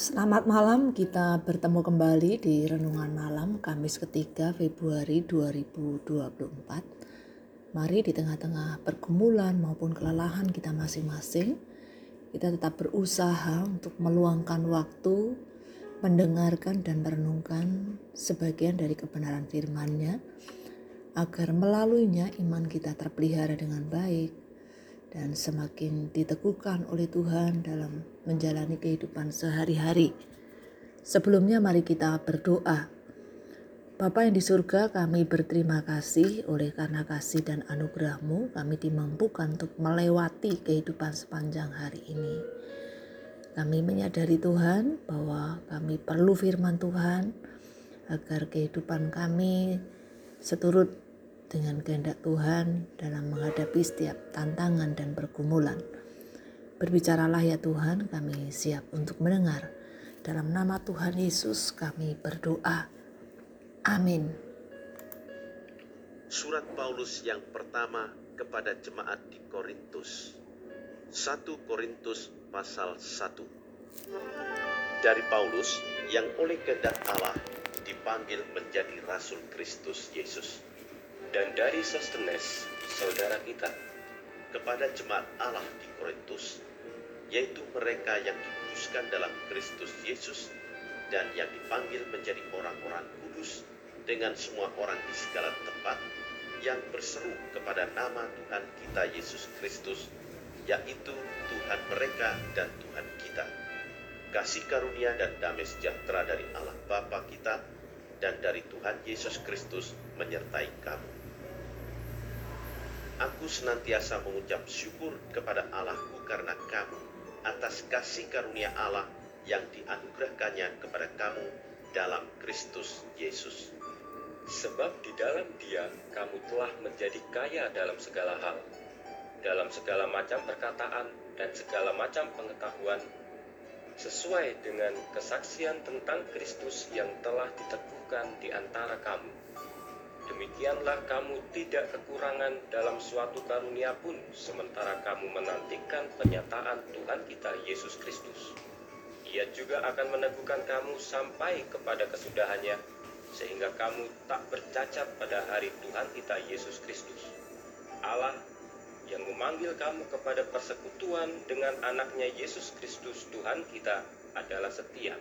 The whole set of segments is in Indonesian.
Selamat malam, kita bertemu kembali di Renungan Malam Kamis ketiga Februari 2024. Mari di tengah-tengah pergumulan maupun kelelahan kita masing-masing, kita tetap berusaha untuk meluangkan waktu, mendengarkan dan merenungkan sebagian dari kebenaran firman-Nya, agar melaluinya iman kita terpelihara dengan baik, dan semakin diteguhkan oleh Tuhan dalam menjalani kehidupan sehari-hari. Sebelumnya mari kita berdoa. Bapa yang di surga kami berterima kasih oleh karena kasih dan anugerahmu kami dimampukan untuk melewati kehidupan sepanjang hari ini. Kami menyadari Tuhan bahwa kami perlu firman Tuhan agar kehidupan kami seturut dengan kehendak Tuhan dalam menghadapi setiap tantangan dan pergumulan. Berbicaralah ya Tuhan, kami siap untuk mendengar. Dalam nama Tuhan Yesus kami berdoa. Amin. Surat Paulus yang pertama kepada jemaat di Korintus. 1 Korintus pasal 1. Dari Paulus yang oleh kehendak Allah dipanggil menjadi rasul Kristus Yesus dan dari Sostenes, saudara kita, kepada jemaat Allah di Korintus, yaitu mereka yang dikuduskan dalam Kristus Yesus dan yang dipanggil menjadi orang-orang kudus dengan semua orang di segala tempat yang berseru kepada nama Tuhan kita Yesus Kristus, yaitu Tuhan mereka dan Tuhan kita. Kasih karunia dan damai sejahtera dari Allah Bapa kita dan dari Tuhan Yesus Kristus menyertai kamu. Aku senantiasa mengucap syukur kepada Allahku karena kamu atas kasih karunia Allah yang dianugerahkannya kepada kamu dalam Kristus Yesus. Sebab di dalam dia kamu telah menjadi kaya dalam segala hal, dalam segala macam perkataan dan segala macam pengetahuan, sesuai dengan kesaksian tentang Kristus yang telah diteguhkan di antara kamu demikianlah kamu tidak kekurangan dalam suatu karunia pun sementara kamu menantikan penyataan Tuhan kita Yesus Kristus. Ia juga akan meneguhkan kamu sampai kepada kesudahannya, sehingga kamu tak bercacat pada hari Tuhan kita Yesus Kristus. Allah yang memanggil kamu kepada persekutuan dengan anaknya Yesus Kristus Tuhan kita adalah setia.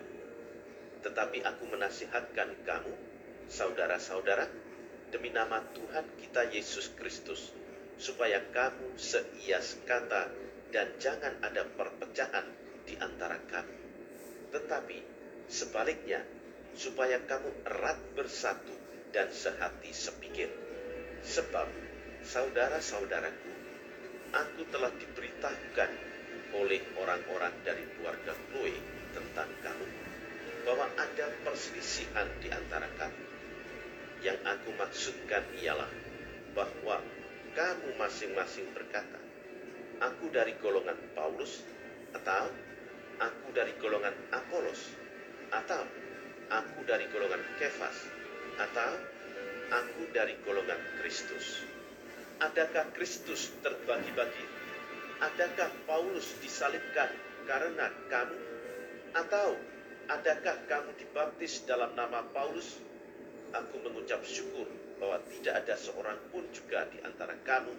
Tetapi aku menasihatkan kamu, saudara-saudara, demi nama Tuhan kita Yesus Kristus, supaya kamu seias kata dan jangan ada perpecahan di antara kamu. Tetapi sebaliknya, supaya kamu erat bersatu dan sehati sepikir. Sebab, saudara-saudaraku, aku telah diberitahukan oleh orang-orang dari keluarga Chloe tentang kamu, bahwa ada perselisihan di antara kamu yang aku maksudkan ialah bahwa kamu masing-masing berkata, aku dari golongan Paulus, atau aku dari golongan Apolos, atau aku dari golongan Kefas, atau aku dari golongan Kristus. Adakah Kristus terbagi-bagi? Adakah Paulus disalibkan karena kamu? Atau adakah kamu dibaptis dalam nama Paulus? Aku mengucap syukur bahwa tidak ada seorang pun juga di antara kamu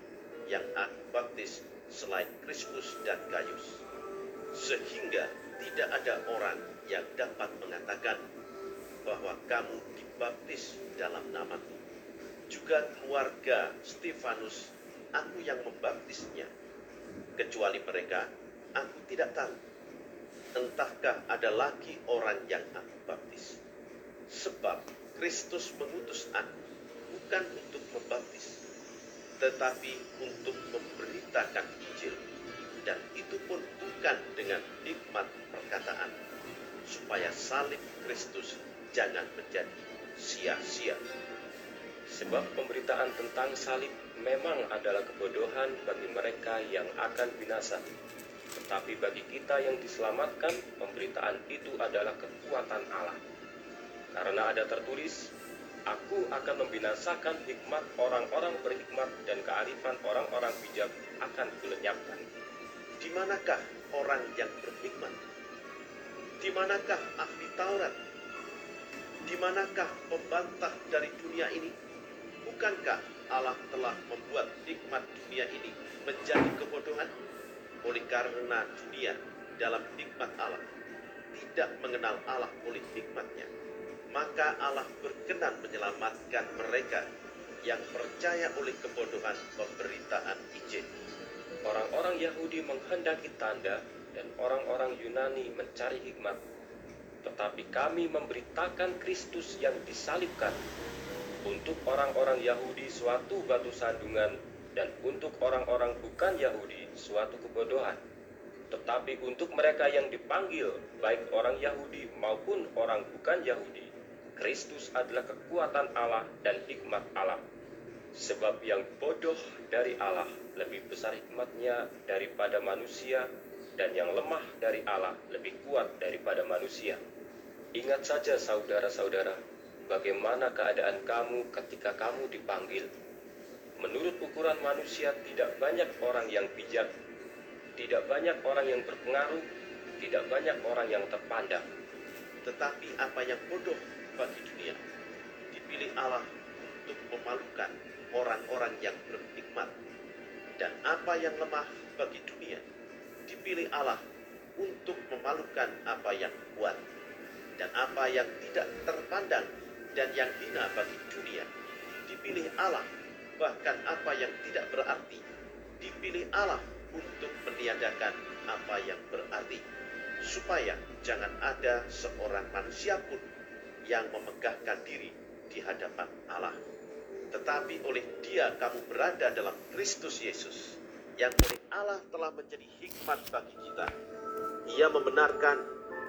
yang aku baptis selain Kristus dan Gaius. Sehingga tidak ada orang yang dapat mengatakan bahwa kamu dibaptis dalam namaku. Juga keluarga Stefanus, aku yang membaptisnya. Kecuali mereka, aku tidak tahu. Entahkah ada lagi orang yang aku baptis. Sebab Kristus mengutus aku bukan untuk membaptis, tetapi untuk memberitakan Injil. Dan itu pun bukan dengan hikmat perkataan, supaya salib Kristus jangan menjadi sia-sia. Sebab pemberitaan tentang salib memang adalah kebodohan bagi mereka yang akan binasa. Tetapi bagi kita yang diselamatkan, pemberitaan itu adalah kekuatan Allah karena ada tertulis, Aku akan membinasakan hikmat orang-orang berhikmat dan kearifan orang-orang bijak akan kulenyapkan. Di manakah orang yang berhikmat? Di manakah ahli Taurat? Di manakah pembantah dari dunia ini? Bukankah Allah telah membuat nikmat dunia ini menjadi kebodohan? Oleh karena dunia dalam nikmat Allah tidak mengenal Allah oleh nikmatnya, maka Allah berkenan menyelamatkan mereka yang percaya oleh kebodohan pemberitaan Injil. Orang-orang Yahudi menghendaki tanda dan orang-orang Yunani mencari hikmat. Tetapi kami memberitakan Kristus yang disalibkan. Untuk orang-orang Yahudi suatu batu sandungan dan untuk orang-orang bukan Yahudi suatu kebodohan. Tetapi untuk mereka yang dipanggil, baik orang Yahudi maupun orang bukan Yahudi, Kristus adalah kekuatan Allah dan hikmat Allah. Sebab yang bodoh dari Allah lebih besar hikmatnya daripada manusia, dan yang lemah dari Allah lebih kuat daripada manusia. Ingat saja saudara-saudara, bagaimana keadaan kamu ketika kamu dipanggil. Menurut ukuran manusia tidak banyak orang yang bijak, tidak banyak orang yang berpengaruh, tidak banyak orang yang terpandang. Tetapi apa yang bodoh bagi dunia, dipilih Allah untuk memalukan orang-orang yang berhikmat. Dan apa yang lemah bagi dunia, dipilih Allah untuk memalukan apa yang kuat. Dan apa yang tidak terpandang dan yang hina bagi dunia, dipilih Allah. Bahkan apa yang tidak berarti, dipilih Allah untuk meniadakan apa yang berarti. Supaya jangan ada seorang manusia pun yang memegahkan diri di hadapan Allah tetapi oleh dia kamu berada dalam Kristus Yesus, yang oleh Allah telah menjadi hikmat bagi kita. Ia membenarkan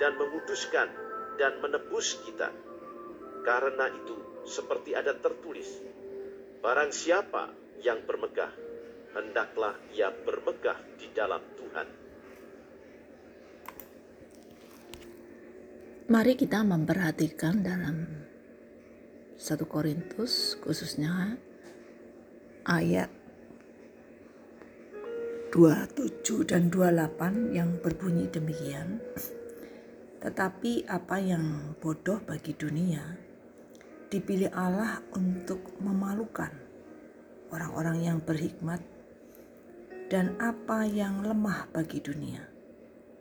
dan menguduskan dan menebus kita. Karena itu, seperti ada tertulis, barang siapa yang bermegah, hendaklah ia bermegah di dalam Tuhan. Mari kita memperhatikan dalam 1 Korintus khususnya ayat 27 dan 28 yang berbunyi demikian. Tetapi apa yang bodoh bagi dunia dipilih Allah untuk memalukan orang-orang yang berhikmat dan apa yang lemah bagi dunia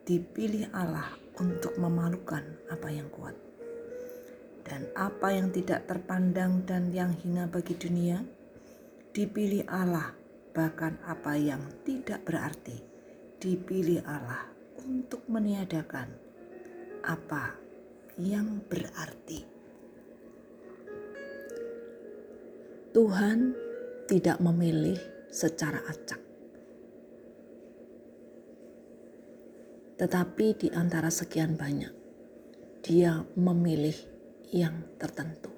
dipilih Allah untuk memalukan apa yang kuat. Dan apa yang tidak terpandang dan yang hina bagi dunia dipilih Allah bahkan apa yang tidak berarti dipilih Allah untuk meniadakan apa yang berarti. Tuhan tidak memilih secara acak tetapi di antara sekian banyak dia memilih yang tertentu.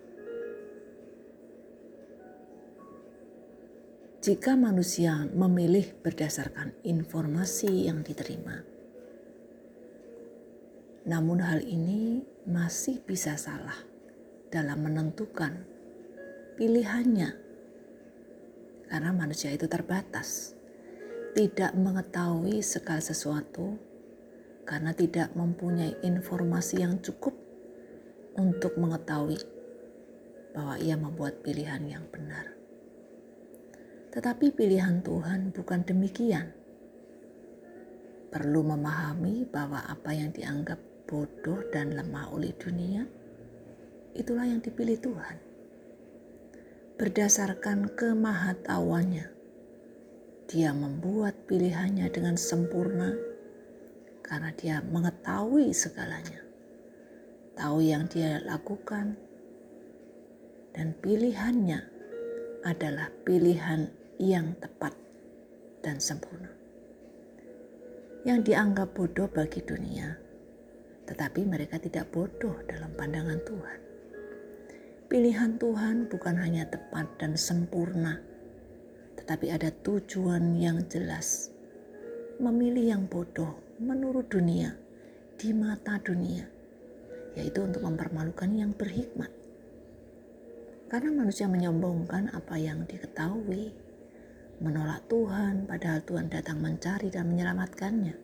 Jika manusia memilih berdasarkan informasi yang diterima, namun hal ini masih bisa salah dalam menentukan pilihannya, karena manusia itu terbatas, tidak mengetahui segala sesuatu karena tidak mempunyai informasi yang cukup untuk mengetahui bahwa ia membuat pilihan yang benar. Tetapi pilihan Tuhan bukan demikian. Perlu memahami bahwa apa yang dianggap bodoh dan lemah oleh dunia, itulah yang dipilih Tuhan. Berdasarkan kemahatauannya, dia membuat pilihannya dengan sempurna karena dia mengetahui segalanya tahu yang dia lakukan, dan pilihannya adalah pilihan yang tepat dan sempurna. Yang dianggap bodoh bagi dunia, tetapi mereka tidak bodoh dalam pandangan Tuhan. Pilihan Tuhan bukan hanya tepat dan sempurna, tetapi ada tujuan yang jelas. Memilih yang bodoh menurut dunia, di mata dunia, yaitu untuk mempermalukan yang berhikmat. Karena manusia menyombongkan apa yang diketahui, menolak Tuhan, padahal Tuhan datang mencari dan menyelamatkannya.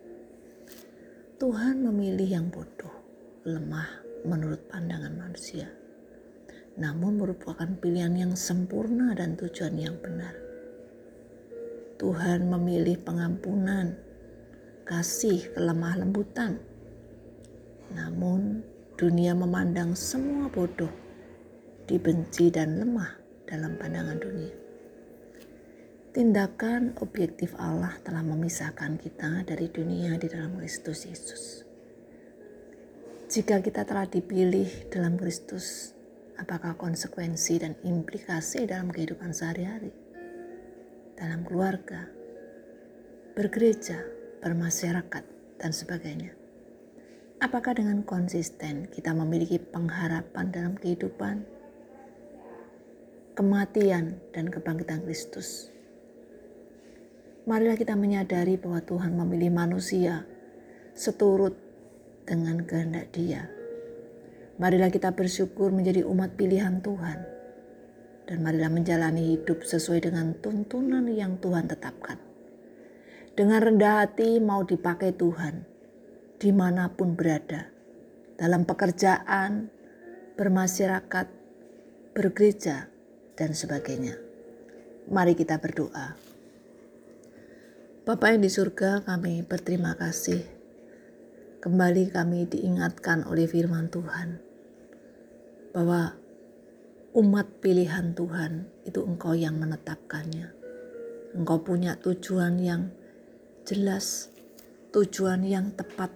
Tuhan memilih yang bodoh lemah menurut pandangan manusia, namun merupakan pilihan yang sempurna dan tujuan yang benar. Tuhan memilih pengampunan, kasih, kelemah lembutan. Namun dunia memandang semua bodoh, dibenci dan lemah dalam pandangan dunia. Tindakan objektif Allah telah memisahkan kita dari dunia di dalam Kristus Yesus. Jika kita telah dipilih dalam Kristus, apakah konsekuensi dan implikasi dalam kehidupan sehari-hari, dalam keluarga, bergereja, bermasyarakat, dan sebagainya? Apakah dengan konsisten kita memiliki pengharapan dalam kehidupan, kematian, dan kebangkitan Kristus? Marilah kita menyadari bahwa Tuhan memilih manusia seturut dengan kehendak Dia. Marilah kita bersyukur menjadi umat pilihan Tuhan, dan marilah menjalani hidup sesuai dengan tuntunan yang Tuhan tetapkan. Dengan rendah hati mau dipakai Tuhan, di mana pun berada, dalam pekerjaan, bermasyarakat, bergereja, dan sebagainya. Mari kita berdoa. Bapak yang di surga, kami berterima kasih kembali kami diingatkan oleh firman Tuhan bahwa umat pilihan Tuhan itu engkau yang menetapkannya. Engkau punya tujuan yang jelas, tujuan yang tepat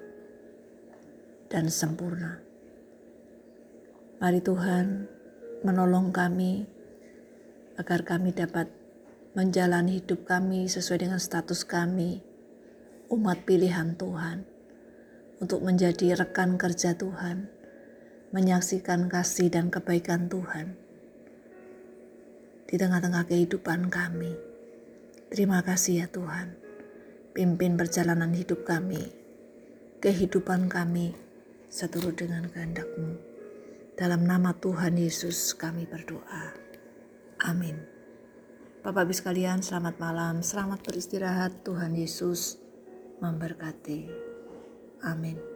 dan sempurna. Mari Tuhan menolong kami agar kami dapat menjalani hidup kami sesuai dengan status kami, umat pilihan Tuhan untuk menjadi rekan kerja Tuhan, menyaksikan kasih dan kebaikan Tuhan di tengah-tengah kehidupan kami. Terima kasih ya Tuhan, pimpin perjalanan hidup kami, kehidupan kami seturut dengan kehendak-Mu. Dalam nama Tuhan Yesus kami berdoa. Amin. Bapak Ibu sekalian, selamat malam, selamat beristirahat. Tuhan Yesus memberkati. Amin.